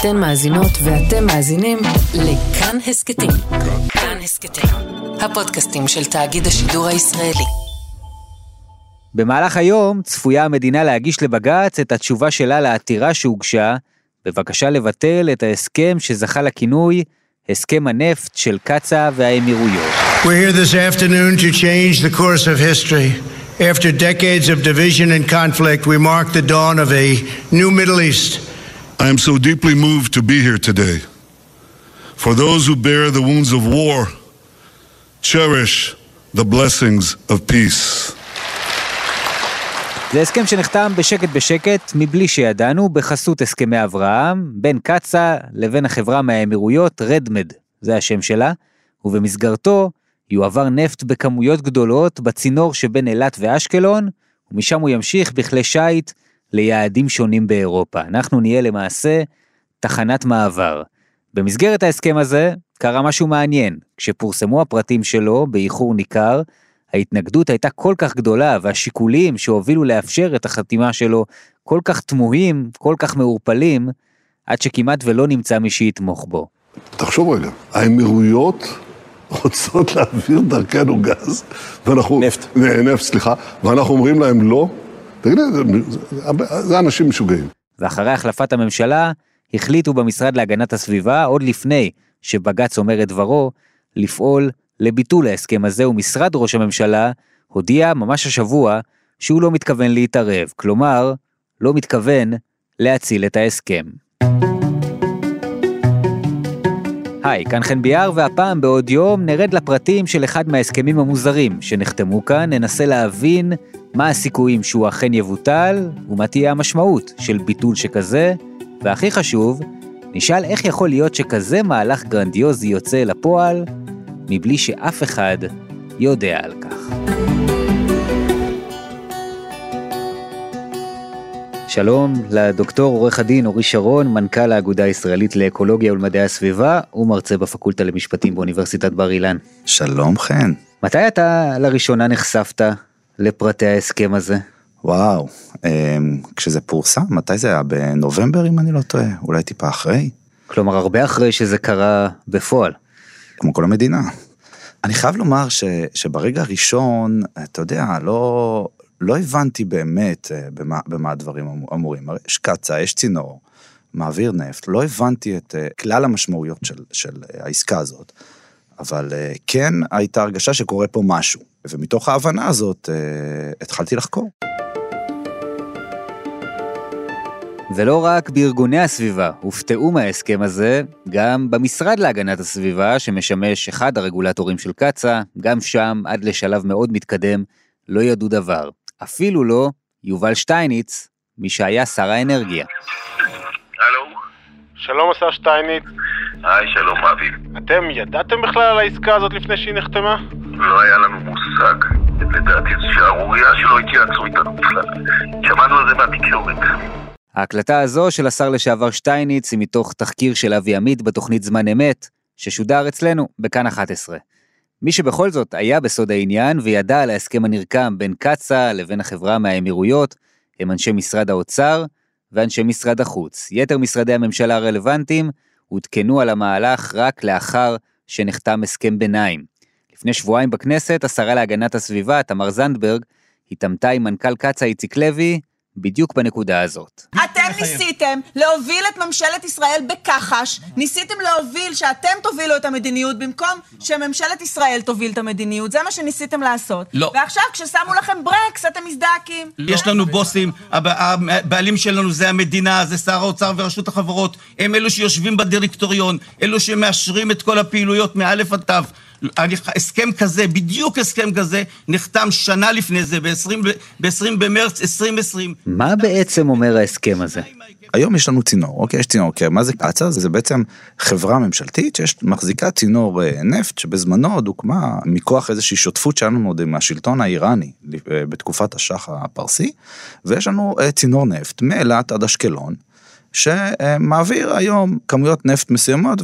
אתן מאזינות ואתם מאזינים לכאן הסכתים. כאן הסכתים, הפודקאסטים של תאגיד השידור הישראלי. במהלך היום צפויה המדינה להגיש לבג"ץ את התשובה שלה לעתירה שהוגשה בבקשה לבטל את ההסכם שזכה לכינוי הסכם הנפט של קצא"א והאמירויות. We're here this afternoon to change the course of history. After decades of division and conflict, we mark the dawn of a new Middle East. I am so deeply moved to be here today. For those who bear the wounds of war, cherish the blessings of peace. זה הסכם שנחתם בשקט בשקט, מבלי שידענו, בחסות הסכמי אברהם, בין קצא"א לבין החברה מהאמירויות, רדמד, זה השם שלה, ובמסגרתו יועבר נפט בכמויות גדולות בצינור שבין אילת ואשקלון, ומשם הוא ימשיך בכלי שיט ליעדים שונים באירופה. אנחנו נהיה למעשה תחנת מעבר. במסגרת ההסכם הזה קרה משהו מעניין. כשפורסמו הפרטים שלו באיחור ניכר, ההתנגדות הייתה כל כך גדולה והשיקולים שהובילו לאפשר את החתימה שלו כל כך תמוהים, כל כך מעורפלים, עד שכמעט ולא נמצא מי שיתמוך בו. תחשוב רגע, האמירויות רוצות להעביר דרכנו גז, ואנחנו... נפט. נפט, סליחה, ואנחנו אומרים להם לא. תגיד, זה, אנשים משוגעים. ואחרי החלפת הממשלה, החליטו במשרד להגנת הסביבה, עוד לפני שבג"ץ אומר את דברו, לפעול לביטול ההסכם הזה, ומשרד ראש הממשלה הודיע ממש השבוע שהוא לא מתכוון להתערב, כלומר, לא מתכוון להציל את ההסכם. היי, כאן חן ביאר, והפעם בעוד יום נרד לפרטים של אחד מההסכמים המוזרים שנחתמו כאן, ננסה להבין מה הסיכויים שהוא אכן יבוטל, ומה תהיה המשמעות של ביטול שכזה, והכי חשוב, נשאל איך יכול להיות שכזה מהלך גרנדיוזי יוצא אל הפועל, מבלי שאף אחד יודע על כך. שלום לדוקטור עורך הדין אורי שרון, מנכ"ל האגודה הישראלית לאקולוגיה ולמדעי הסביבה ומרצה בפקולטה למשפטים באוניברסיטת בר אילן. שלום חן. מתי אתה לראשונה נחשפת לפרטי ההסכם הזה? וואו, אמ, כשזה פורסם, מתי זה היה? בנובמבר אם אני לא טועה? אולי טיפה אחרי? כלומר, הרבה אחרי שזה קרה בפועל. כמו כל המדינה. אני חייב לומר ש, שברגע הראשון, אתה יודע, לא, לא הבנתי באמת אה, במה, במה הדברים אמ- אמורים. הרי יש קצה, יש צינור, מעביר נפט, לא הבנתי את אה, כלל המשמעויות של, של אה, העסקה הזאת, אבל כן הייתה הרגשה שקורה פה משהו, ומתוך ההבנה הזאת התחלתי לחקור. ולא רק בארגוני הסביבה הופתעו מההסכם הזה, גם במשרד להגנת הסביבה, שמשמש אחד הרגולטורים של קצא"א, גם שם, עד לשלב מאוד מתקדם, לא ידעו דבר. אפילו לא יובל שטייניץ, מי שהיה שר האנרגיה. הלו? שלום השר שטייניץ, היי, שלום אבי. אתם ידעתם בכלל על העסקה הזאת לפני שהיא נחתמה? לא היה לנו מושג. לדעתי זו שערורייה שלא התייעצו איתנו בכלל. שמענו על זה מהתקשורת. ההקלטה הזו של השר לשעבר שטייניץ היא מתוך תחקיר של אבי עמית בתוכנית זמן אמת, ששודר אצלנו בכאן 11. מי שבכל זאת היה בסוד העניין וידע על ההסכם הנרקם בין קצא"א לבין החברה מהאמירויות, הם אנשי משרד האוצר ואנשי משרד החוץ. יתר משרדי הממשלה הרלוונטיים עודכנו על המהלך רק לאחר שנחתם הסכם ביניים. לפני שבועיים בכנסת, השרה להגנת הסביבה, תמר זנדברג, התעמתה עם מנכ"ל קצא"א איציק לוי, בדיוק בנקודה הזאת. אתם ניסיתם להוביל את ממשלת ישראל בכחש, ניסיתם להוביל שאתם תובילו את המדיניות במקום שממשלת ישראל תוביל את המדיניות, זה מה שניסיתם לעשות. לא. ועכשיו כששמו לכם ברקס אתם מזדעקים. יש לנו בוסים, הב- הבעלים שלנו זה המדינה, זה שר האוצר ורשות החברות, הם אלו שיושבים בדירקטוריון, אלו שמאשרים את כל הפעילויות מאלף עד תו. אני- הסכם כזה, בדיוק הסכם כזה, נחתם שנה לפני זה, ב-20 במרץ 2020. מה בעצם אומר ההסכם הזה? היום יש לנו צינור, אוקיי? יש צינור, אוקיי, מה זה קצא"א? זה בעצם חברה ממשלתית שיש מחזיקה צינור אה, נפט, שבזמנו עוד הוקמה מכוח איזושהי שותפות שלנו עוד עם השלטון האיראני אה, בתקופת השח הפרסי, ויש לנו אה, צינור נפט מאילת עד אשקלון, שמעביר היום כמויות נפט מסוימות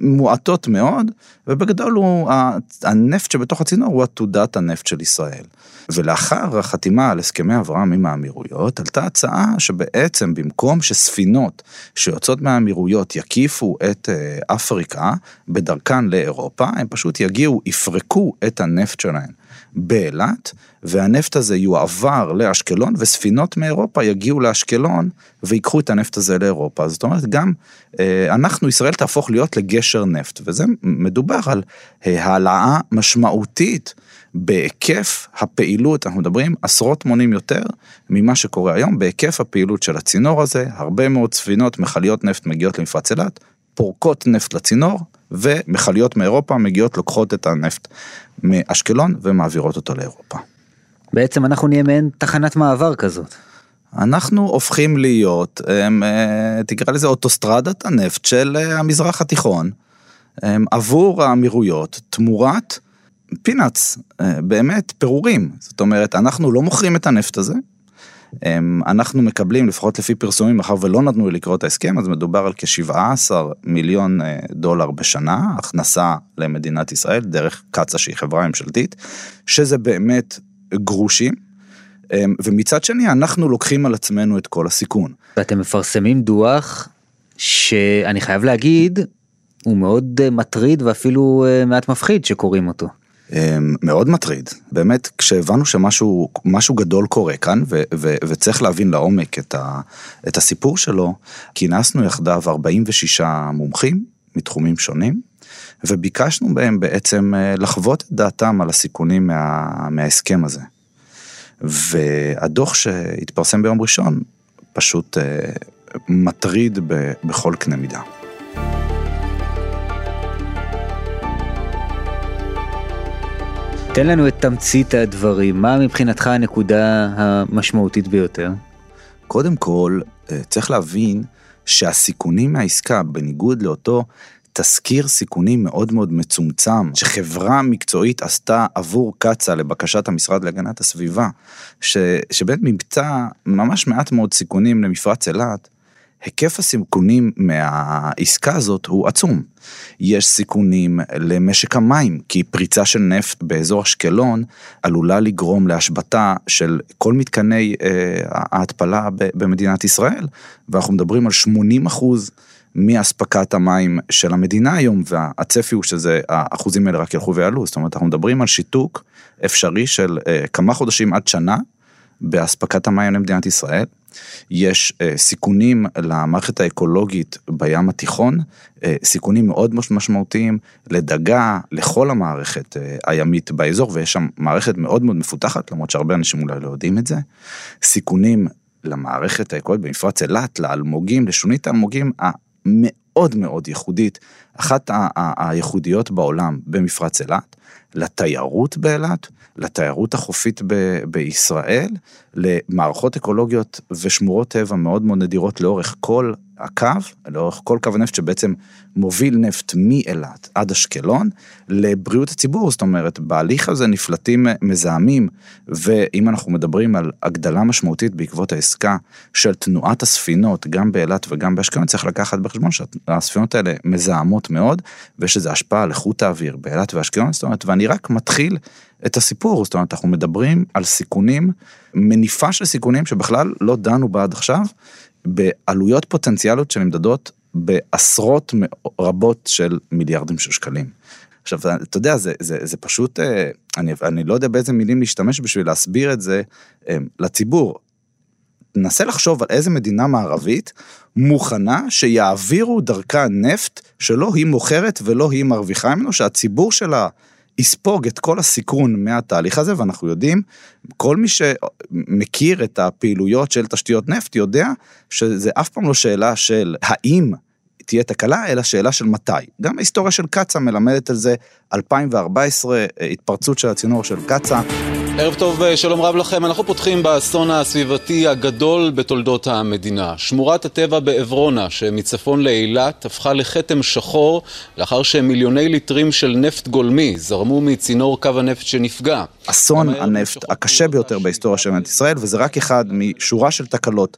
ומועטות מאוד, ובגדול הוא, הנפט שבתוך הצינור הוא עתודת הנפט של ישראל. ולאחר החתימה על הסכמי אברהם עם האמירויות, עלתה הצעה שבעצם במקום שספינות שיוצאות מהאמירויות יקיפו את אה, אפריקה בדרכן לאירופה, הם פשוט יגיעו, יפרקו את הנפט שלהם באילת, והנפט הזה יועבר לאשקלון, וספינות מאירופה יגיעו לאשקלון ויקחו את הנפט הזה לאירופה. זאת אומרת, גם אה, אנחנו, ישראל תהפוך להיות לגשר נפט, וזה מדובר על אה, העלאה משמעותית. בהיקף הפעילות, אנחנו מדברים עשרות מונים יותר ממה שקורה היום, בהיקף הפעילות של הצינור הזה, הרבה מאוד ספינות, מכליות נפט מגיעות למפרץ אילת, פורקות נפט לצינור, ומכליות מאירופה מגיעות לוקחות את הנפט מאשקלון ומעבירות אותו לאירופה. בעצם אנחנו נהיה מעין תחנת מעבר כזאת. אנחנו הופכים להיות, אה, תקרא לזה אוטוסטרדת הנפט של אה, המזרח התיכון, עבור האמירויות, תמורת פינאץ, אה, באמת פירורים. זאת אומרת, אנחנו לא מוכרים את הנפט הזה, אנחנו מקבלים, לפחות לפי פרסומים, מאחר ולא נתנו לי לקרוא את ההסכם, אז מדובר על כ-17 מיליון אה, דולר בשנה, הכנסה למדינת ישראל, דרך קצא"א שהיא חברה ממשלתית, שזה באמת גרושים. ומצד שני, אנחנו לוקחים על עצמנו את כל הסיכון. ואתם מפרסמים דוח שאני חייב להגיד, הוא מאוד אה, מטריד ואפילו מעט מפחיד שקוראים אותו. אמ, מאוד מטריד. באמת, כשהבנו שמשהו משהו גדול קורה כאן, ו, ו, וצריך להבין לעומק את, ה, את הסיפור שלו, כינסנו יחדיו 46 מומחים מתחומים שונים, וביקשנו בהם בעצם אה, לחוות את דעתם על הסיכונים מה, מההסכם הזה. והדוח שהתפרסם ביום ראשון פשוט אה, מטריד בכל קנה מידה. תן לנו את תמצית הדברים, מה מבחינתך הנקודה המשמעותית ביותר? קודם כל, אה, צריך להבין שהסיכונים מהעסקה, בניגוד לאותו תזכיר סיכונים מאוד מאוד מצומצם, שחברה מקצועית עשתה עבור קצא"א לבקשת המשרד להגנת הסביבה, ש, שבאמת מבצע ממש מעט מאוד סיכונים למפרץ אילת, היקף הסיכונים מהעסקה הזאת הוא עצום. יש סיכונים למשק המים, כי פריצה של נפט באזור אשקלון עלולה לגרום להשבתה של כל מתקני אה, ההתפלה במדינת ישראל, ואנחנו מדברים על 80 אחוז. מאספקת המים של המדינה היום, והצפי הוא שזה, האחוזים האלה רק ילכו ויעלו, זאת אומרת, אנחנו מדברים על שיתוק אפשרי של אה, כמה חודשים עד שנה באספקת המים למדינת ישראל. יש אה, סיכונים למערכת האקולוגית בים התיכון, אה, סיכונים מאוד משמעותיים לדגה, לכל המערכת אה, הימית באזור, ויש שם מערכת מאוד מאוד מפותחת, למרות שהרבה אנשים אולי לא יודעים את זה. סיכונים למערכת האקולוגית במפרץ אילת, לאלמוגים, לשונית האלמוגים המאוד מאוד ייחודית, אחת הייחודיות בעולם במפרץ אילת, לתיירות באילת, לתיירות החופית בישראל, למערכות אקולוגיות ושמורות טבע מאוד מאוד נדירות לאורך כל הקו, לאורך כל קו הנפט שבעצם מוביל נפט מאילת עד אשקלון, לבריאות הציבור, זאת אומרת, בהליך הזה נפלטים מזהמים, ואם אנחנו מדברים על הגדלה משמעותית בעקבות העסקה של תנועת הספינות, גם באילת וגם באשקלון, צריך לקחת בחשבון שהספינות האלה מזהמות מאוד, ויש לזה השפעה על איכות האוויר באילת ואשקלון, זאת אומרת, ואני רק מתחיל את הסיפור, זאת אומרת, אנחנו מדברים על סיכונים, מניפה של סיכונים שבכלל לא דנו בה עד עכשיו, בעלויות פוטנציאליות שנמדדות בעשרות רבות של מיליארדים של שקלים. עכשיו, אתה יודע, זה, זה, זה פשוט, אה, אני, אני לא יודע באיזה מילים להשתמש בשביל להסביר את זה אה, לציבור. נסה לחשוב על איזה מדינה מערבית מוכנה שיעבירו דרכה נפט שלא היא מוכרת ולא היא מרוויחה ממנו, שהציבור שלה יספוג את כל הסיכון מהתהליך הזה, ואנחנו יודעים, כל מי שמכיר את הפעילויות של תשתיות נפט יודע שזה אף פעם לא שאלה של האם תהיה תקלה, אלא שאלה של מתי. גם ההיסטוריה של קצא"א מלמדת על זה, 2014, התפרצות של הצינור של קצא"א. ערב טוב, אה, שלום רב לכם. אנחנו פותחים באסון הסביבתי הגדול בתולדות המדינה. שמורת הטבע בעברונה, שמצפון לאילת, הפכה לכתם שחור לאחר שמיליוני ליטרים של נפט גולמי זרמו מצינור קו הנפט שנפגע. אסון הנפט הקשה ביותר בהיסטוריה של מדינת ישראל, וזה רק אחד משורה של תקלות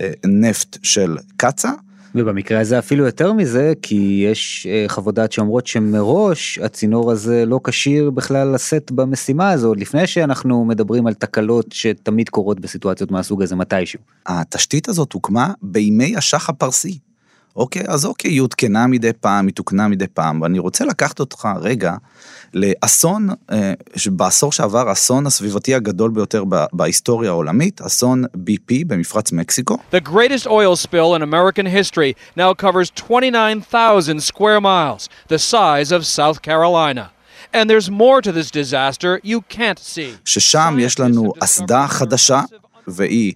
אה, נפט של קצא"א. ובמקרה הזה אפילו יותר מזה, כי יש אה, חוות דעת שאומרות שמראש הצינור הזה לא כשיר בכלל לשאת במשימה הזו, עוד לפני שאנחנו מדברים על תקלות שתמיד קורות בסיטואציות מהסוג הזה מתישהו. התשתית הזאת הוקמה בימי השח הפרסי. אוקיי, אז אוקיי, היא עודכנה מדי פעם, היא תוקנה מדי פעם, ואני רוצה לקחת אותך רגע לאסון, אה, בעשור שעבר, האסון הסביבתי הגדול ביותר בהיסטוריה העולמית, אסון BP במפרץ מקסיקו. The greatest oil spill in American history now covers 29,000 square miles, the size of South Carolina. And there's more to this disaster you can't see. ששם יש לנו אסדה חדשה, והיא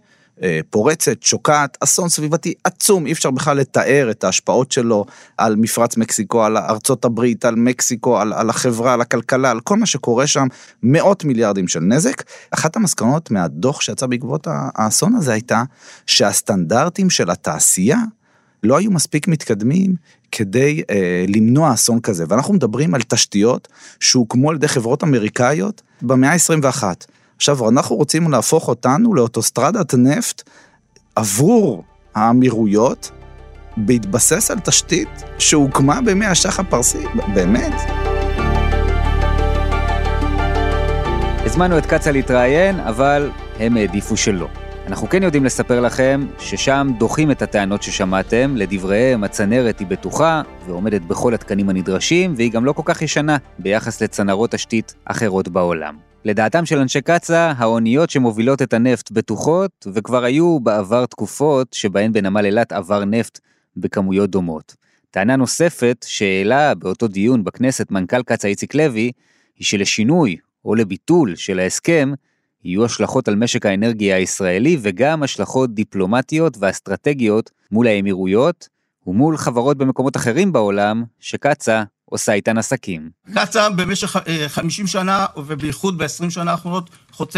פורצת, שוקעת, אסון סביבתי עצום, אי אפשר בכלל לתאר את ההשפעות שלו על מפרץ מקסיקו, על ארצות הברית, על מקסיקו, על, על החברה, על הכלכלה, על כל מה שקורה שם, מאות מיליארדים של נזק. אחת המסקנות מהדוח שיצא בעקבות האסון הזה הייתה שהסטנדרטים של התעשייה לא היו מספיק מתקדמים כדי אה, למנוע אסון כזה. ואנחנו מדברים על תשתיות שהוקמו על ידי חברות אמריקאיות במאה ה-21. עכשיו, אנחנו רוצים להפוך אותנו לאוטוסטרדת נפט עבור האמירויות, בהתבסס על תשתית שהוקמה בימי השח הפרסי, באמת. הזמנו את קצה להתראיין, אבל הם העדיפו שלא. אנחנו כן יודעים לספר לכם ששם דוחים את הטענות ששמעתם, לדבריהם הצנרת היא בטוחה ועומדת בכל התקנים הנדרשים, והיא גם לא כל כך ישנה ביחס לצנרות תשתית אחרות בעולם. לדעתם של אנשי קצא"א, האוניות שמובילות את הנפט בטוחות, וכבר היו בעבר תקופות שבהן בנמל אילת עבר נפט בכמויות דומות. טענה נוספת שהעלה באותו דיון בכנסת מנכ"ל קצא"א איציק לוי, היא שלשינוי או לביטול של ההסכם, יהיו השלכות על משק האנרגיה הישראלי וגם השלכות דיפלומטיות ואסטרטגיות מול האמירויות ומול חברות במקומות אחרים בעולם שקצא"א עושה איתן עסקים. קצא"א במשך 50 אה, שנה, ובייחוד ב-20 שנה האחרונות,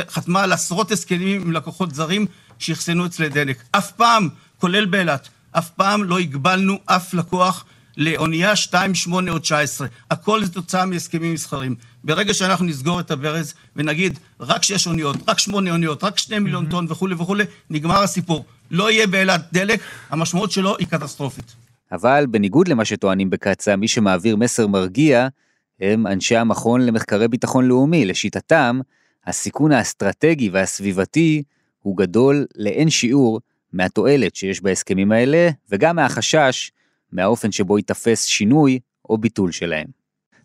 חתמה על עשרות הסכמים עם לקוחות זרים שאחסנו אצלי דלק. אף פעם, כולל באילת, אף פעם לא הגבלנו אף לקוח לאונייה 2, 8 או 19. הכל זה תוצאה מהסכמים מסחרים. ברגע שאנחנו נסגור את הברז ונגיד רק 6 אוניות, רק 8 אוניות, רק 2 מיליון טון וכולי וכולי, נגמר הסיפור. לא יהיה באילת דלק, המשמעות שלו היא קטסטרופית. אבל בניגוד למה שטוענים בקצא"א, מי שמעביר מסר מרגיע הם אנשי המכון למחקרי ביטחון לאומי. לשיטתם, הסיכון האסטרטגי והסביבתי הוא גדול לאין שיעור מהתועלת שיש בהסכמים האלה, וגם מהחשש מהאופן שבו ייתפס שינוי או ביטול שלהם.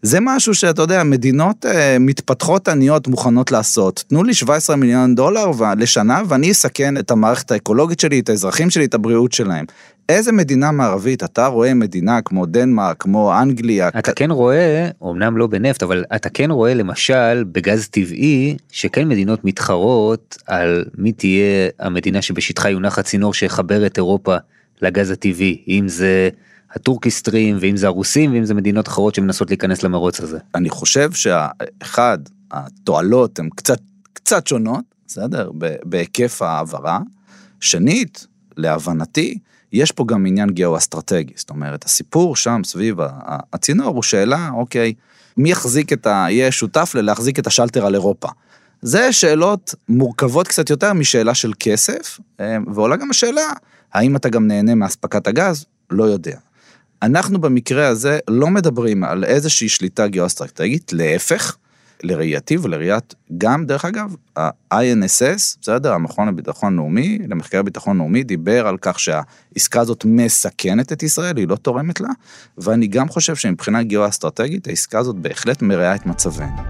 זה משהו שאתה יודע, מדינות אה, מתפתחות עניות מוכנות לעשות. תנו לי 17 מיליון דולר לשנה ואני אסכן את המערכת האקולוגית שלי, את האזרחים שלי, את הבריאות שלהם. איזה מדינה מערבית, אתה רואה מדינה כמו דנמרק, כמו אנגליה. אתה כן רואה, אמנם לא בנפט, אבל אתה כן רואה למשל בגז טבעי, שכן מדינות מתחרות על מי תהיה המדינה שבשטחה יונח הצינור שיחבר את אירופה לגז הטבעי, אם זה... הטורקיסטרים ואם זה הרוסים ואם זה מדינות אחרות שמנסות להיכנס למרוץ הזה. אני חושב שאחד התועלות הן קצת קצת שונות בסדר בהיקף ההעברה. שנית להבנתי יש פה גם עניין גיאו-אסטרטגי, זאת אומרת, הסיפור שם סביב הצינור הוא שאלה, אוקיי, מי יחזיק את ה... יהיה שותף ללהחזיק את השלטר על אירופה. זה שאלות מורכבות קצת יותר משאלה של כסף, אה, ועולה גם השאלה, האם אתה גם נהנה מאספקת הגז? לא יודע. אנחנו במקרה הזה לא מדברים על איזושהי שליטה גיאו-אסטרטגית, להפך, לראייתי ולראיית, גם דרך אגב, ה-INSS, בסדר, המכון לביטחון לאומי, למחקרי ביטחון לאומי, דיבר על כך שהעסקה הזאת מסכנת את ישראל, היא לא תורמת לה, ואני גם חושב שמבחינה גיאו-אסטרטגית, העסקה הזאת בהחלט מרעה את מצבנו.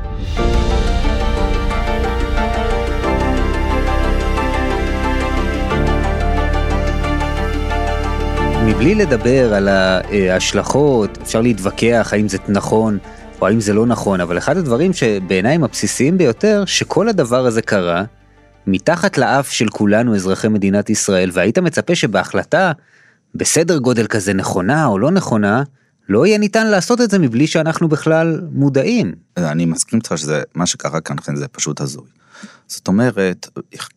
מבלי לדבר על ההשלכות, אפשר להתווכח האם זה נכון או האם זה לא נכון, אבל אחד הדברים שבעיניי הם הבסיסיים ביותר, שכל הדבר הזה קרה מתחת לאף של כולנו אזרחי מדינת ישראל, והיית מצפה שבהחלטה בסדר גודל כזה נכונה או לא נכונה, לא יהיה ניתן לעשות את זה מבלי שאנחנו בכלל מודעים. אני מסכים איתך שזה, מה שקרה כאן זה פשוט הזוי. זאת אומרת,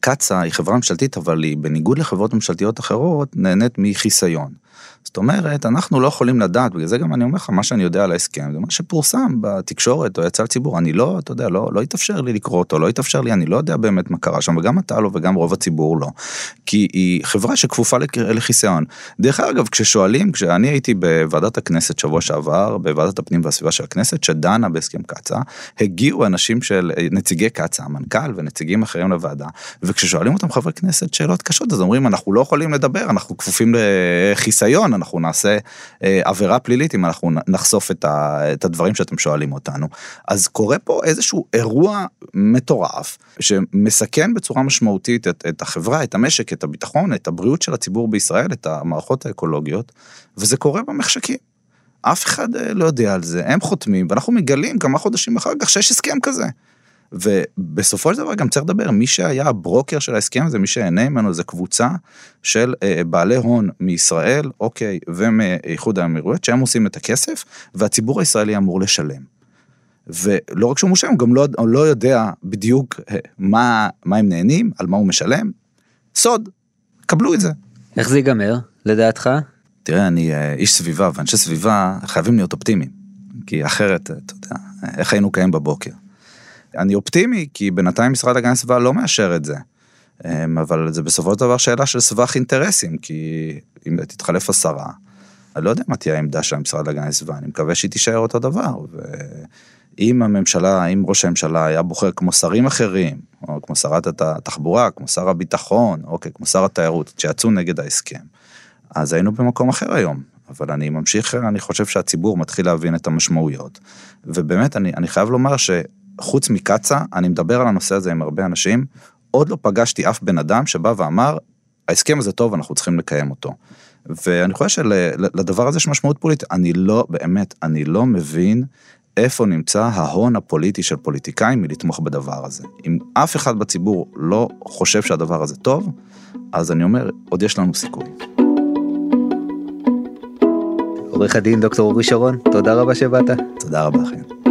קצא"א היא חברה ממשלתית, אבל היא בניגוד לחברות ממשלתיות אחרות, נהנית מחיסיון. זאת אומרת, אנחנו לא יכולים לדעת, בגלל זה גם אני אומר לך, מה שאני יודע על ההסכם, זה מה שפורסם בתקשורת או יצא לציבור, אני לא, אתה יודע, לא, לא התאפשר לי לקרוא אותו, לא התאפשר לי, אני לא יודע באמת מה קרה שם, וגם אתה לא וגם רוב הציבור לא. כי היא חברה שכפופה לחיסיון. דרך אגב, כששואלים, כשאני הייתי בוועדת הכנסת שבוע שעבר, בוועדת הפנים והסביבה של הכנסת, שדנה בהסכם קצא"א, הגיעו אנשים של, נציגי קצא"א, המנכ"ל ונציגים אחרים לוועדה, וכששואלים אותם חברי כנסת שאלות קשות, אז אומרים, אנחנו לא יכולים לדבר, אנחנו כפופים לחיסיון, אנחנו נעשה אה, עבירה פלילית אם אנחנו נחשוף את, ה, את הדברים שאתם שואלים אותנו. אז קורה פה איזשהו אירוע מטורף שמסכן בצורה משמעותית את, את החברה, את המשק, את הביטחון, את הבריאות של הציבור בישראל, את המערכות האקולוגיות, וזה קורה במחשכים. אף אחד אה, לא יודע על זה, הם חותמים, ואנחנו מגלים כמה חודשים אחר כך שיש הסכם כזה. ובסופו של דבר גם צריך לדבר, מי שהיה הברוקר של ההסכם הזה, מי שהענה ממנו זה קבוצה של אה, בעלי הון מישראל, אוקיי, ומאיחוד האמירויות, שהם עושים את הכסף, והציבור הישראלי אמור לשלם. ולא רק שהוא מושלם, הוא גם לא, לא יודע בדיוק אה, מה, מה הם נהנים, על מה הוא משלם. סוד, קבלו את זה. איך זה ייגמר, לדעתך? תראה, אני אה, איש סביבה, ואנשי סביבה חייבים להיות אופטימיים. כי אחרת, אתה יודע, איך היינו קיים בבוקר. אני אופטימי, כי בינתיים משרד הגנת הסביבה לא מאשר את זה. אמ, אבל זה בסופו של דבר שאלה של סבך אינטרסים, כי אם תתחלף השרה, אני לא יודע מה תהיה העמדה של המשרד להגנת הסביבה, אני מקווה שהיא תישאר אותו דבר. ואם הממשלה, אם ראש הממשלה היה בוחר כמו שרים אחרים, או כמו שרת התחבורה, כמו שר הביטחון, אוקיי, כמו שר התיירות, שיצאו נגד ההסכם, אז היינו במקום אחר היום. אבל אני ממשיך, אני חושב שהציבור מתחיל להבין את המשמעויות. ובאמת, אני, אני חייב לומר ש... חוץ מקצא"א, אני מדבר על הנושא הזה עם הרבה אנשים, עוד לא פגשתי אף בן אדם שבא ואמר, ההסכם הזה טוב, אנחנו צריכים לקיים אותו. ואני חושב שלדבר הזה יש משמעות פוליטית. אני לא, באמת, אני לא מבין איפה נמצא ההון הפוליטי של פוליטיקאים מלתמוך בדבר הזה. אם אף אחד בציבור לא חושב שהדבר הזה טוב, אז אני אומר, עוד יש לנו סיכוי. עורך הדין דוקטור אורי שרון, תודה רבה שבאת. תודה רבה, אחי.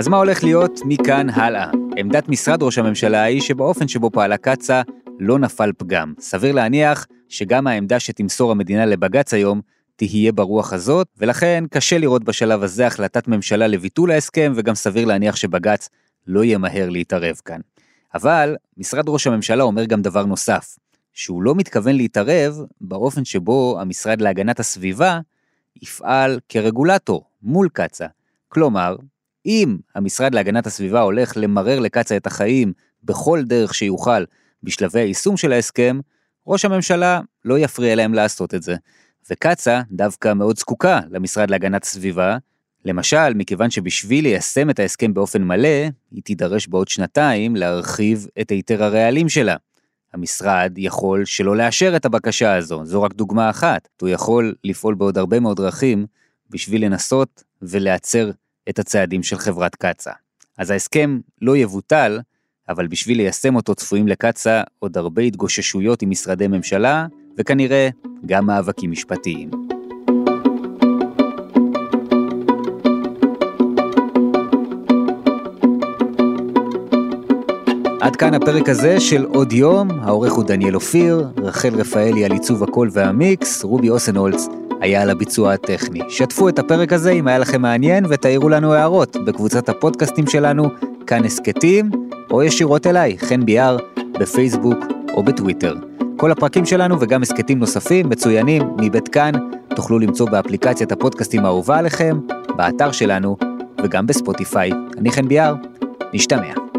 אז מה הולך להיות מכאן הלאה? עמדת משרד ראש הממשלה היא שבאופן שבו פעלה קצא"א לא נפל פגם. סביר להניח שגם העמדה שתמסור המדינה לבג"ץ היום תהיה ברוח הזאת, ולכן קשה לראות בשלב הזה החלטת ממשלה לביטול ההסכם, וגם סביר להניח שבג"ץ לא ימהר להתערב כאן. אבל משרד ראש הממשלה אומר גם דבר נוסף, שהוא לא מתכוון להתערב באופן שבו המשרד להגנת הסביבה יפעל כרגולטור מול קצא"א. כלומר, אם המשרד להגנת הסביבה הולך למרר לקצא"א את החיים בכל דרך שיוכל בשלבי היישום של ההסכם, ראש הממשלה לא יפריע להם לעשות את זה. וקצא"א דווקא מאוד זקוקה למשרד להגנת הסביבה, למשל, מכיוון שבשביל ליישם את ההסכם באופן מלא, היא תידרש בעוד שנתיים להרחיב את היתר הרעלים שלה. המשרד יכול שלא לאשר את הבקשה הזו, זו רק דוגמה אחת. הוא יכול לפעול בעוד הרבה מאוד דרכים בשביל לנסות ולעצר את הצעדים של חברת קצא"א. אז ההסכם לא יבוטל, אבל בשביל ליישם אותו צפויים לקצא"א עוד הרבה התגוששויות עם משרדי ממשלה, וכנראה גם מאבקים משפטיים. עד כאן הפרק הזה של עוד יום, העורך הוא דניאל אופיר, רחל רפאלי על עיצוב הקול והמיקס, רובי אוסנהולץ היה על הביצוע הטכני. שתפו את הפרק הזה אם היה לכם מעניין ותעירו לנו הערות בקבוצת הפודקאסטים שלנו, כאן הסכתים, או ישירות אליי, חן ביאר, בפייסבוק או בטוויטר. כל הפרקים שלנו וגם הסכתים נוספים מצוינים מבית כאן, תוכלו למצוא באפליקציית הפודקאסטים האהובה עליכם, באתר שלנו וגם בספוטיפיי. אני חן ביאר, נשתמע.